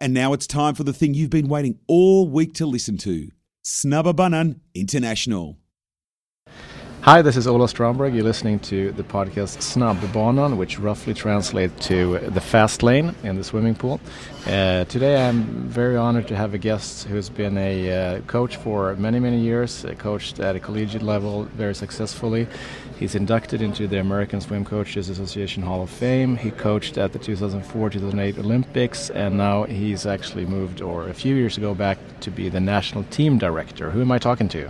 And now it's time for the thing you've been waiting all week to listen to Snabbabanan International. Hi, this is Ola Stromberg. You're listening to the podcast Snabbbanan, which roughly translates to the fast lane in the swimming pool. Uh, today I'm very honored to have a guest who's been a uh, coach for many, many years, uh, coached at a collegiate level very successfully. He's inducted into the American Swim Coaches Association Hall of Fame. He coached at the 2004-2008 Olympics, and now he's actually moved, or a few years ago, back to be the national team director. Who am I talking to?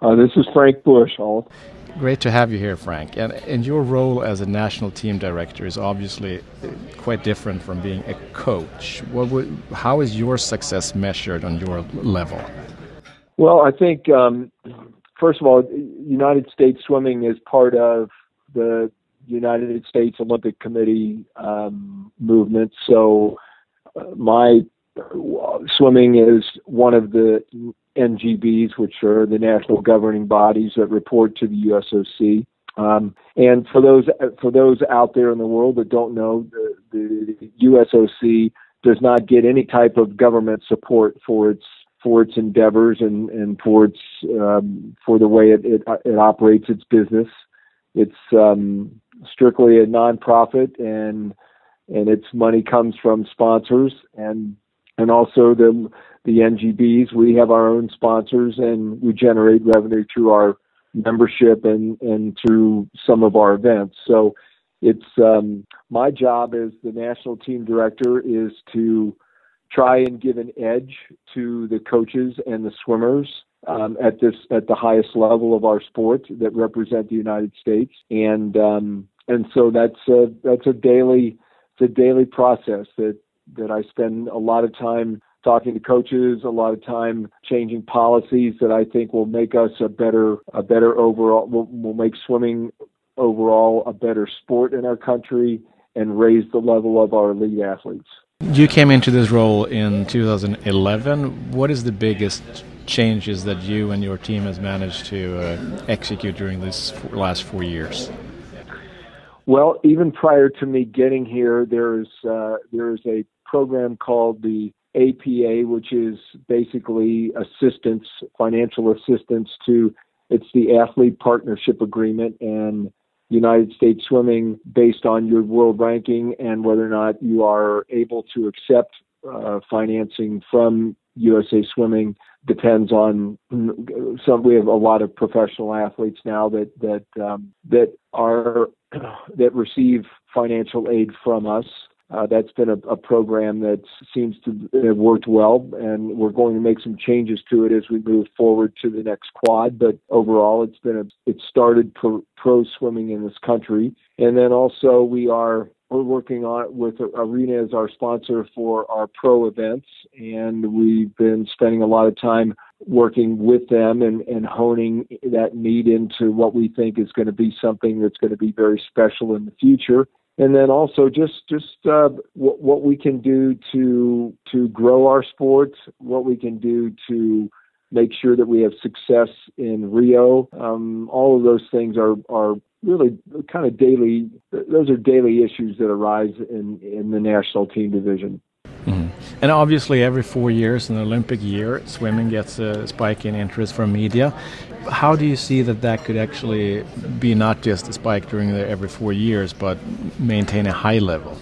Uh, this is Frank Busch. Great to have you here, Frank. And, and your role as a national team director is obviously quite different from being a coach. What would, how is your success measured on your level? Well, I think um, first of all, United States Swimming is part of the United States Olympic Committee um, movement. So uh, my uh, swimming is one of the NGBs, which are the national governing bodies that report to the USOC. Um, and for those for those out there in the world that don't know, the, the USOC does not get any type of government support for its for its endeavors and and for its um, for the way it, it, it operates its business. It's um, strictly a nonprofit, and and its money comes from sponsors and and also the the NGBs. We have our own sponsors, and we generate revenue through our membership and and through some of our events. So it's um, my job as the national team director is to try and give an edge to the coaches and the swimmers um, at this at the highest level of our sport that represent the United States, and um, and so that's a that's a daily it's a daily process that that I spend a lot of time talking to coaches, a lot of time changing policies that I think will make us a better a better overall will, will make swimming overall a better sport in our country and raise the level of our elite athletes. You came into this role in 2011. What is the biggest changes that you and your team has managed to uh, execute during these last four years? Well, even prior to me getting here, there's uh, there's a program called the APA, which is basically assistance, financial assistance to. It's the athlete partnership agreement, and United States Swimming based on your world ranking and whether or not you are able to accept uh, financing from USA Swimming depends on some. We have a lot of professional athletes now that that um, that are that receive financial aid from us. Uh, that's been a, a, program that seems to have worked well, and we're going to make some changes to it as we move forward to the next quad. But overall, it's been a it started pro, pro swimming in this country, and then also we are we're working on with Arena as our sponsor for our pro events, and we've been spending a lot of time working with them and, and honing that need into what we think is going to be something that's going to be very special in the future and then also just just uh, what, what we can do to to grow our sport, what we can do to make sure that we have success in Rio. Um, all of those things are are really kind of daily. Those are daily issues that arise in in the national team division. Mm-hmm. And obviously, every four years, in the Olympic year, swimming gets a spike in interest from media. How do you see that that could actually be not just a spike during the every four years, but maintain a high level?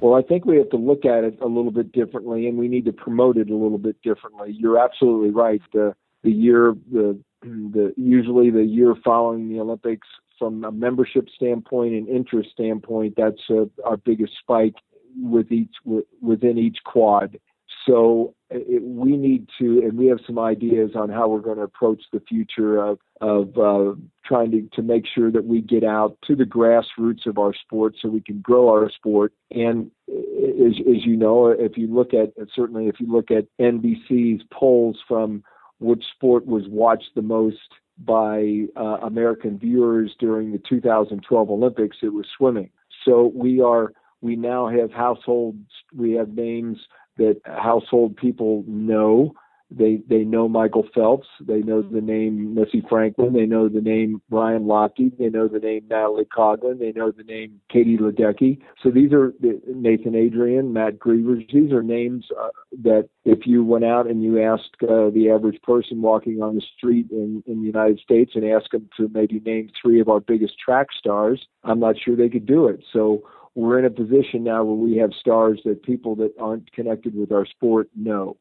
Well, I think we have to look at it a little bit differently, and we need to promote it a little bit differently. You're absolutely right. The the year the the usually the year following the Olympics, from a membership standpoint and interest standpoint, that's a, our biggest spike with each within each quad. So uh, it, we need to, and we have some ideas on how we're going to approach the future of of uh, trying to to make sure that we get out to the grassroots of our sport, so we can grow our sport. And uh, as as you know, if you look at certainly if you look at NBC's polls from which sport was watched the most by uh, American viewers during the 2012 Olympics, it was swimming. So we are we now have households, we have names that household people know they they know Michael Phelps, they know the name Missy Franklin, they know the name Ryan Lochte, they know the name Natalie Coughlin, they know the name Katie Ledecky. So these are Nathan Adrian, Matt Grevers. These are names uh, that if you went out and you asked uh, the average person walking on the street in in the United States and asked them to maybe name three of our biggest track stars, I'm not sure they could do it. So we're in a position now where we have stars that people that aren't connected with our sport know.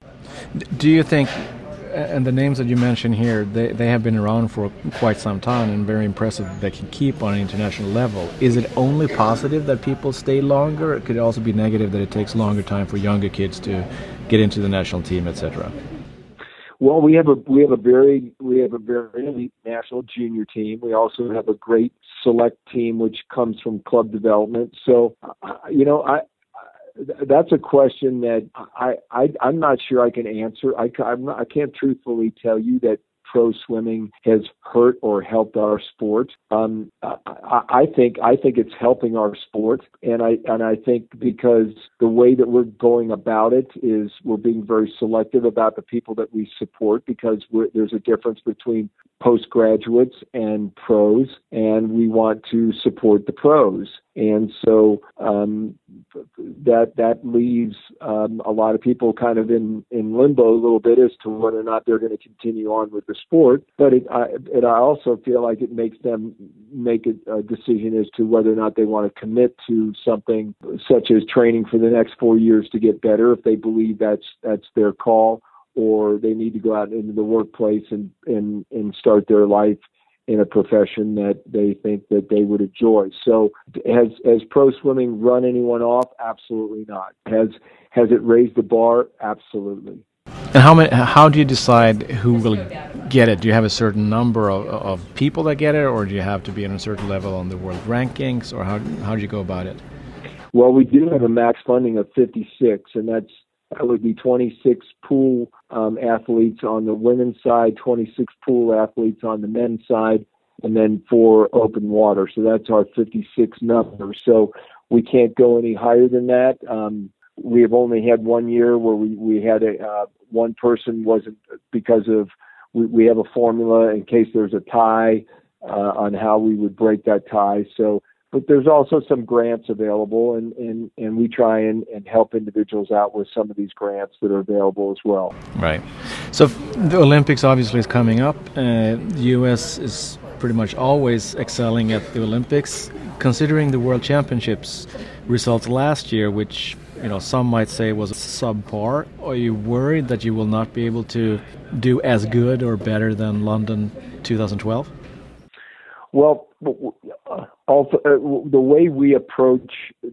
Do you think, and the names that you mentioned here, they, they have been around for quite some time and very impressive they can keep on an international level. Is it only positive that people stay longer? It could also be negative that it takes longer time for younger kids to get into the national team, etc. Well, we have a we have a very we have a very elite national junior team. We also have a great select team, which comes from club development. So, you know, I that's a question that I, I I'm not sure I can answer. I I'm not, I can't truthfully tell you that pro swimming has hurt or helped our sport. Um, I, I think I think it's helping our sport, and I and I think because the way that we're going about it is we're being very selective about the people that we support because there's a difference between postgraduates and pros, and we want to support the pros. And so um, that that leaves um, a lot of people kind of in, in limbo a little bit as to whether or not they're going to continue on with the sport. But it, I, it, I also feel like it makes them make a, a decision as to whether or not they want to commit to something such as training for the next four years to get better if they believe that's that's their call or they need to go out into the workplace and and and start their life in a profession that they think that they would enjoy. So has has pro swimming run anyone off? Absolutely not. Has has it raised the bar? Absolutely. And how many? How do you decide who will get it? Do you have a certain number of, of people that get it, or do you have to be on a certain level on the world rankings, or how how do you go about it? Well, we do have a max funding of 56, and that's that would be 26 pool um, athletes on the women's side, 26 pool athletes on the men's side, and then four open water. So that's our 56 number. So we can't go any higher than that. Um, we have only had one year where we, we had a uh, one person wasn't because of we, we have a formula in case there's a tie uh, on how we would break that tie. So but there's also some grants available and, and, and we try and, and help individuals out with some of these grants that are available as well. Right. So the Olympics obviously is coming up. Uh, the U.S. is pretty much always excelling at the Olympics. Considering the World Championships results last year, which you know some might say was subpar, are you worried that you will not be able to do as good or better than London 2012? Well, also, uh, the way we approach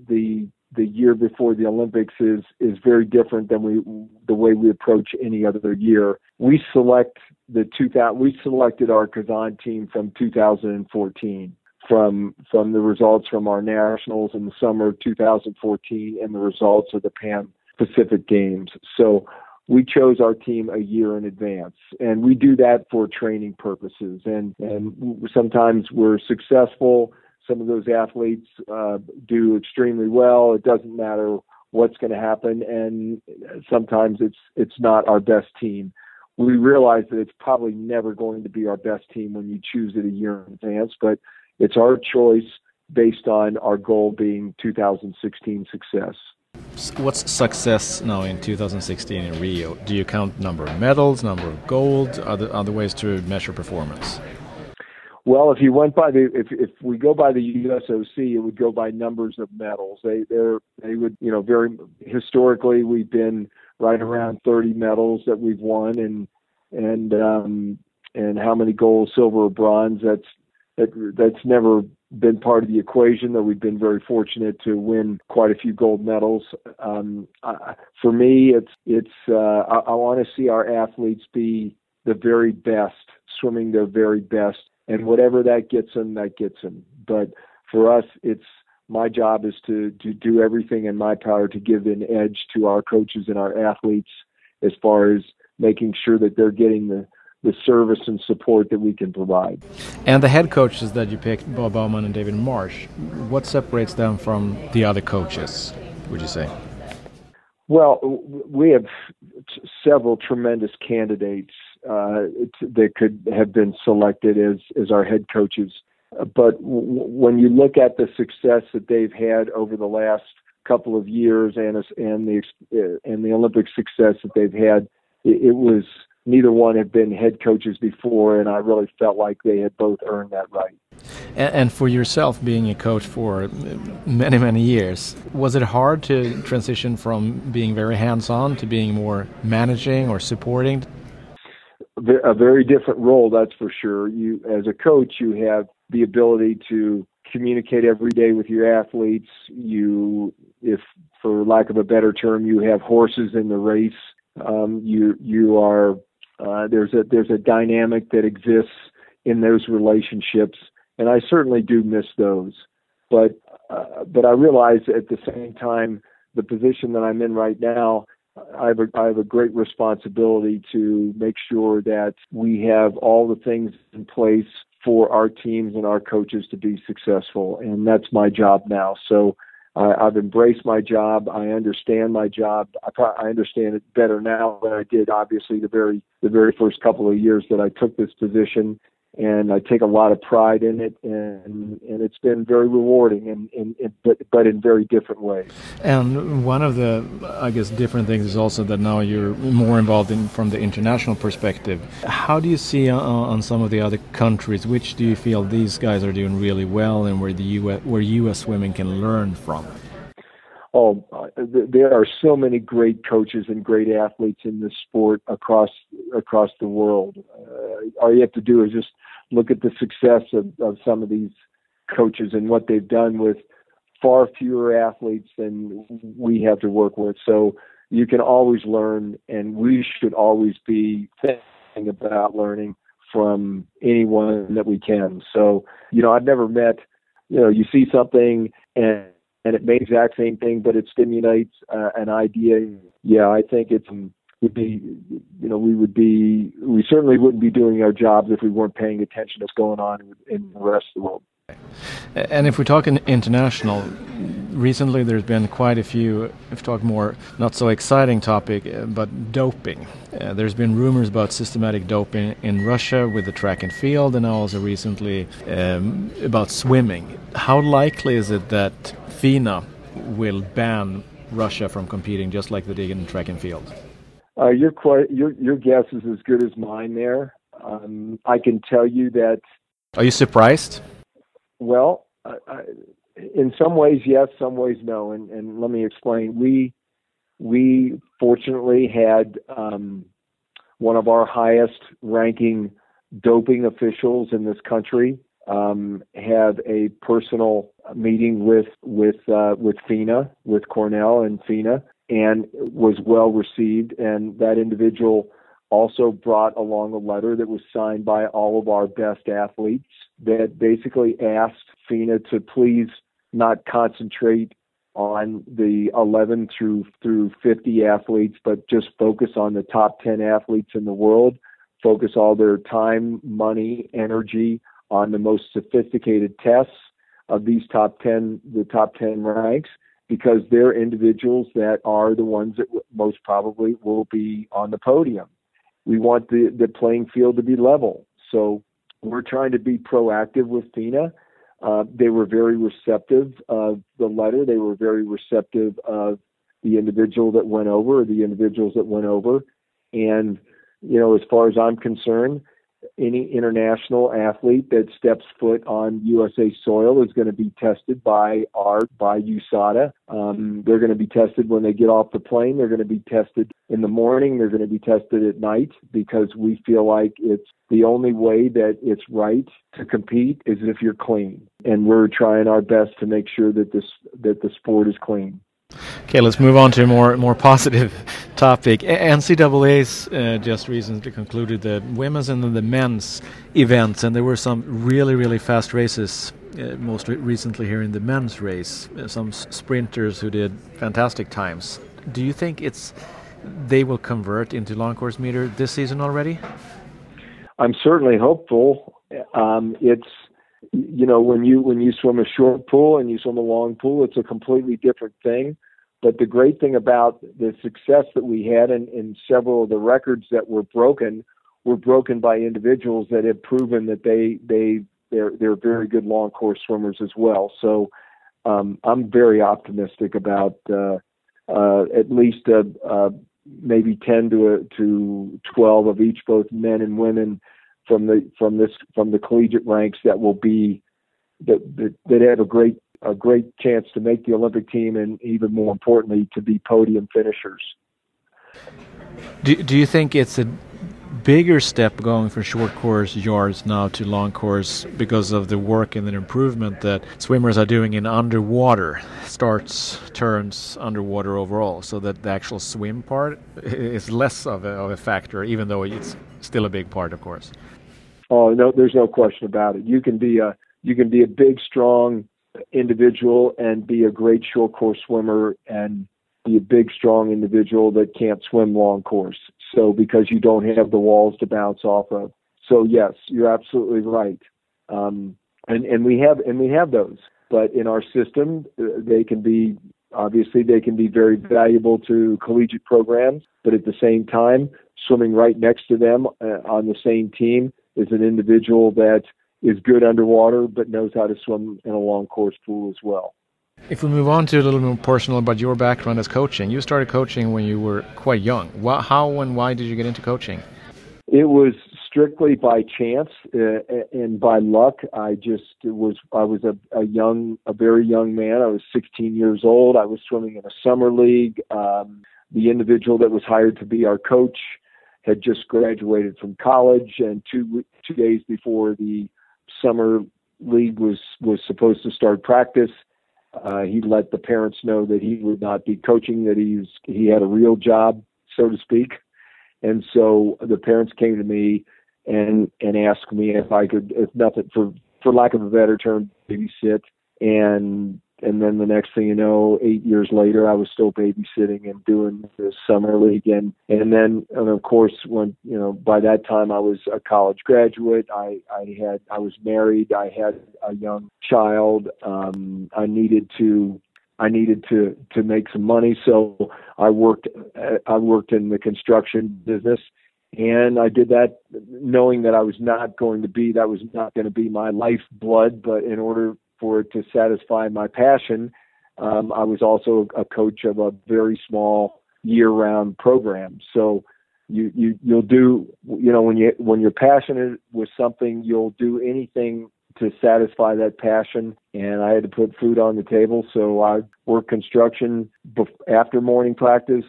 the the year before the Olympics is is very different than we the way we approach any other year. We select the 2000 we selected our Kazan team from 2014 from from the results from our nationals in the summer of 2014 and the results of the Pan Pacific Games. So we chose our team a year in advance and we do that for training purposes. And and sometimes we're successful. Some of those athletes uh, do extremely well. It doesn't matter what's going to happen and sometimes it's it's not our best team. We realize that it's probably never going to be our best team when you choose it a year in advance but it's our choice based on our goal being 2016 success What's success now in 2016 in Rio? Do you count number of medals, number of gold, other other ways to measure performance? Well, if you went by the if if we go by the USOC, it would go by numbers of medals. They they they would you know very historically we've been right around 30 medals that we've won and and um and how many gold, silver, or bronze. That's that that's never been part of the equation, though we've been very fortunate to win quite a few gold medals. Um, uh, for me, it's it's uh, I, I want to see our athletes be the very best, swimming their very best, and whatever that gets them, that gets them. But for us, it's my job is to to do everything in my power to give an edge to our coaches and our athletes as far as making sure that they're getting the the service and support that we can provide. And the head coaches that you picked, Bob Bowman and David Marsh, what separates them from the other coaches, would you say? Well, we have several tremendous candidates uh, that could have been selected as as our head coaches. But w- when you look at the success that they've had over the last couple of years and and the uh, and the Olympic success that they've had, it, it was neither one had been head coaches before, and I really felt like they had both earned that right. And, and for yourself, being a coach for many, many years, was it hard to transition from being very hands on to being more managing or supporting? A very different role, that's for sure. You, as a coach, you have the ability to communicate every day with your athletes. You, if for lack of a better term, you have horses in the race. Um, you you are uh, there's a there's a dynamic that exists in those relationships, and I certainly do miss those. But uh, but I realize at the same time the position that I'm in right now, I have a, I have a great responsibility to make sure that we have all the things in place for our teams and our coaches to be successful, and that's my job now. So I, have embraced my job. I understand my job. I, I understand it better now than I did, obviously, the very the very first couple of years that I took this position. And I take a lot of pride in it, and and it's been very rewarding, and, and, and but but in very different ways. And one of the, I guess, different things is also that now you're more involved in from the international perspective. How do you see uh, on some of the other countries? Which do you feel these guys are doing really well, and where the U.S. where U.S. women can learn from? Oh, uh, there are so many great coaches and great athletes in this sport across across the world. Uh, all you have to do is just look at the success of, of some of these coaches and what they've done with far fewer athletes than we have to work with. So you can always learn, and we should always be thinking about learning from anyone that we can. So, you know, I've never met, you know, you see something and and it may exact same thing, but it stimulates uh, an idea. Yeah, I think it's um, would be, you know, we would be, we certainly wouldn't be doing our jobs if we weren't paying attention to what's going on in the rest of the world. And if we talk in international, recently there's been quite a few, if talk more, not so exciting topic, uh, but doping. Uh, there's been rumors about systematic doping in Russia with the track and field, and also recently um, about swimming. How likely is it that FINA will ban Russia from competing just like they did in track and field? Uh, your, your your guess is as good as mine. There, um, I can tell you that. Are you surprised? Well, I, I, in some ways yes, some ways no, and and let me explain. We we fortunately had um, one of our highest ranking doping officials in this country um, have a personal meeting with with uh, with FINA, with Cornel and FINA, and was well received. And that individual also brought along a letter that was signed by all of our best athletes that basically asked FINA to please not concentrate on the 11 through through 50 athletes, but just focus on the top 10 athletes in the world. Focus all their time, money, energy on the most sophisticated tests of these top 10, the top 10 ranks, because they're individuals that are the ones that most probably will be on the podium. We want the, the playing field to be level. So we're trying to be proactive with FINA. Uh, they were very receptive of the letter. They were very receptive of the individual that went over, or the individuals that went over. And, you know, as far as I'm concerned, any international athlete that steps foot on USA soil is going to be tested by our by USADA. Um, they're going to be tested when they get off the plane. They're going to be tested in the morning. They're going to be tested at night because we feel like it's the only way that it's right to compete is if you're clean, and we're trying our best to make sure that this that the sport is clean. Okay, let's move on to a more more positive topic. NCAA's uh, just recently concluded the women's and the men's events, and there were some really really fast races. Uh, most re recently here in the men's race, uh, some sprinters who did fantastic times. Do you think it's they will convert into long course meter this season already? I'm certainly hopeful. Um, it's you know when you when you swim a short pool and you swim a long pool it's a completely different thing But the great thing about the success that we had in, in several of the records that were broken were broken by individuals that have proven that they they they're they're very good long course swimmers as well. So um, I'm very optimistic about uh, uh, at least a, a maybe 10 to to 12 of each, both men and women, from the from this from the collegiate ranks that will be that that, that have a great a great chance to make the Olympic team and even more importantly to be podium finishers. Do do you think it's a bigger step going from short course yards now to long course because of the work and the improvement that swimmers are doing in underwater starts turns underwater overall so that the actual swim part is less of a, of a factor even though it's still a big part of course oh no there's no question about it you can be a you can be a big strong individual and be a great short course swimmer and be a big strong individual that can't swim long course so because you don't have the walls to bounce off of. So yes, you're absolutely right. Um, and and we have and we have those, but in our system, uh, they can be obviously they can be very valuable to collegiate programs. But at the same time, swimming right next to them uh, on the same team is an individual that is good underwater but knows how to swim in a long course pool as well. If we move on to a little more personal about your background as coaching, you started coaching when you were quite young. How and why did you get into coaching? It was strictly by chance uh, and by luck. I just was I was a, a young, a very young man. I was 16 years old. I was swimming in a summer league. Um, the individual that was hired to be our coach had just graduated from college, and two two days before the summer league was was supposed to start practice, uh, he let the parents know that he would not be coaching, that he was, he had a real job, so to speak. And so the parents came to me and and asked me if I could, if nothing for for lack of a better term, babysit. And and then the next thing you know, eight years later, I was still babysitting and doing the summer league, and and then and of course, when you know, by that time I was a college graduate. I I had I was married. I had a young child. Um, I needed to I needed to to make some money, so I worked I worked in the construction business, and I did that knowing that I was not going to be that was not going to be my lifeblood, but in order for it to satisfy my passion, um, I was also a coach of a very small year-round program. So you you you'll do you know when you when you're passionate with something, you'll do anything to satisfy that passion. And I had to put food on the table, so I worked construction bef- after morning practice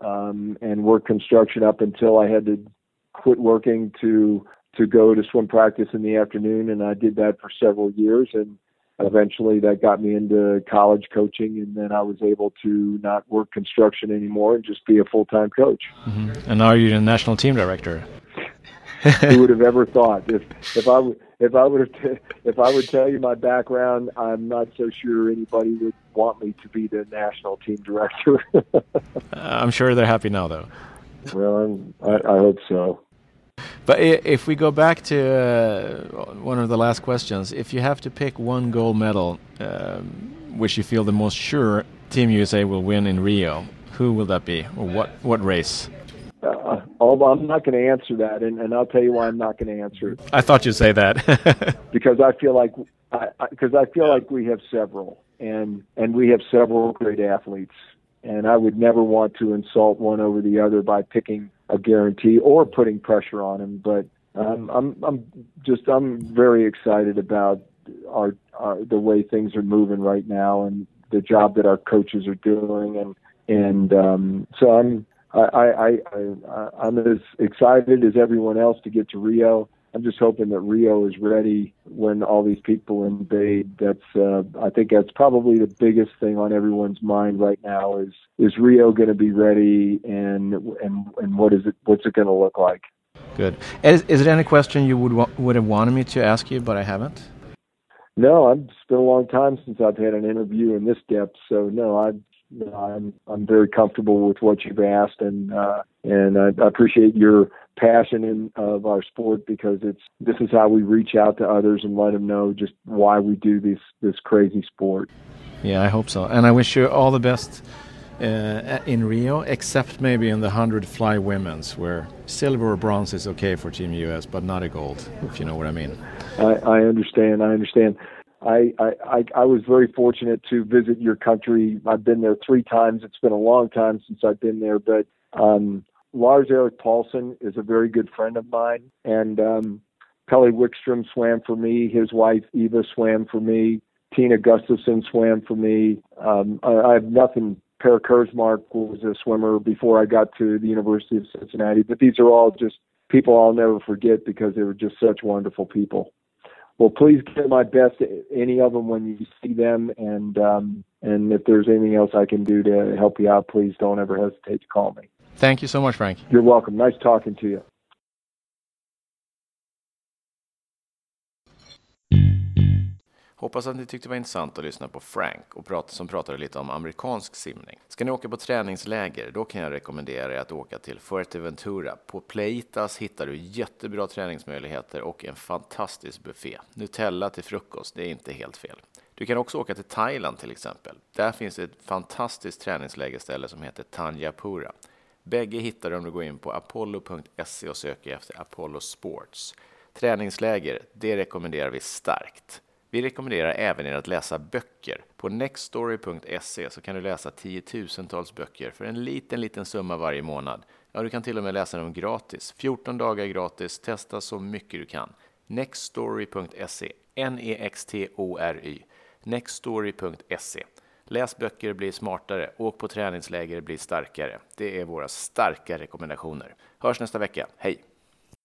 um, and worked construction up until I had to quit working to to go to swim practice in the afternoon and I did that for several years and eventually that got me into college coaching and then I was able to not work construction anymore and just be a full-time coach. Mm-hmm. And now you're the national team director. Who would have ever thought if if I would if I would have t- if I would tell you my background, I'm not so sure anybody would want me to be the national team director. I'm sure they're happy now, though. Well, I, I hope so. But if we go back to uh, one of the last questions, if you have to pick one gold medal, um, which you feel the most sure Team USA will win in Rio, who will that be, or what what race? Uh, I'm not going to answer that, and, and I'll tell you why I'm not going to answer it. I thought you'd say that because I feel like because I, I, I feel like we have several, and and we have several great athletes, and I would never want to insult one over the other by picking a guarantee or putting pressure on him. But um, I'm I'm just I'm very excited about our, our the way things are moving right now and the job that our coaches are doing and and um, so I'm I, I, I, I'm as excited as everyone else to get to Rio. I'm just hoping that Rio is ready when all these people invade. That's uh, I think that's probably the biggest thing on everyone's mind right now is is Rio going to be ready and and and what is it what's it going to look like? Good. Is, is there any question you would wa- would have wanted me to ask you but I haven't? No, it's been a long time since I've had an interview in this depth. So no, I I'm I'm very comfortable with what you've asked, and uh, and I, I appreciate your passion in, of our sport because it's this is how we reach out to others and let them know just why we do this this crazy sport. Yeah, I hope so, and I wish you all the best uh, in Rio, except maybe in the 100 fly women's, where silver or bronze is okay for Team US, but not a gold, if you know what I mean. I, I understand. I understand. I, I, I was very fortunate to visit your country. I've been there three times. It's been a long time since I've been there, but um, Lars Eric Paulson is a very good friend of mine, and um, Pelle Wikström swam for me. His wife Eva swam for me. Tina Gustafsson swam for me. Um, I, I have nothing. Per Kersmark was a swimmer before I got to the University of Cincinnati, but these are all just people I'll never forget because they were just such wonderful people. Well, please give my best to any of them when you see them, and um, and if there's anything else I can do to help you out, please don't ever hesitate to call me. Thank you so much, Frank. You're welcome. Nice talking to you. Hoppas att ni tyckte det var intressant att lyssna på Frank och prata, som pratade lite om amerikansk simning. Ska ni åka på träningsläger, då kan jag rekommendera er att åka till Fuerteventura. På Pleitas hittar du jättebra träningsmöjligheter och en fantastisk buffé. Nutella till frukost, det är inte helt fel. Du kan också åka till Thailand till exempel. Där finns ett fantastiskt träningslägerställe som heter Tanjapura. Bägge hittar du om du går in på apollo.se och söker efter Apollo Sports. Träningsläger, det rekommenderar vi starkt. Vi rekommenderar även er att läsa böcker. På nextstory.se så kan du läsa tiotusentals böcker för en liten, liten summa varje månad. Ja, du kan till och med läsa dem gratis. 14 dagar gratis, testa så mycket du kan. Nextstory.se, N-E-X-T-O-R-Y. Nextstory.se. Läs böcker, bli smartare. Åk på träningsläger, bli starkare. Det är våra starka rekommendationer. Hörs nästa vecka. Hej!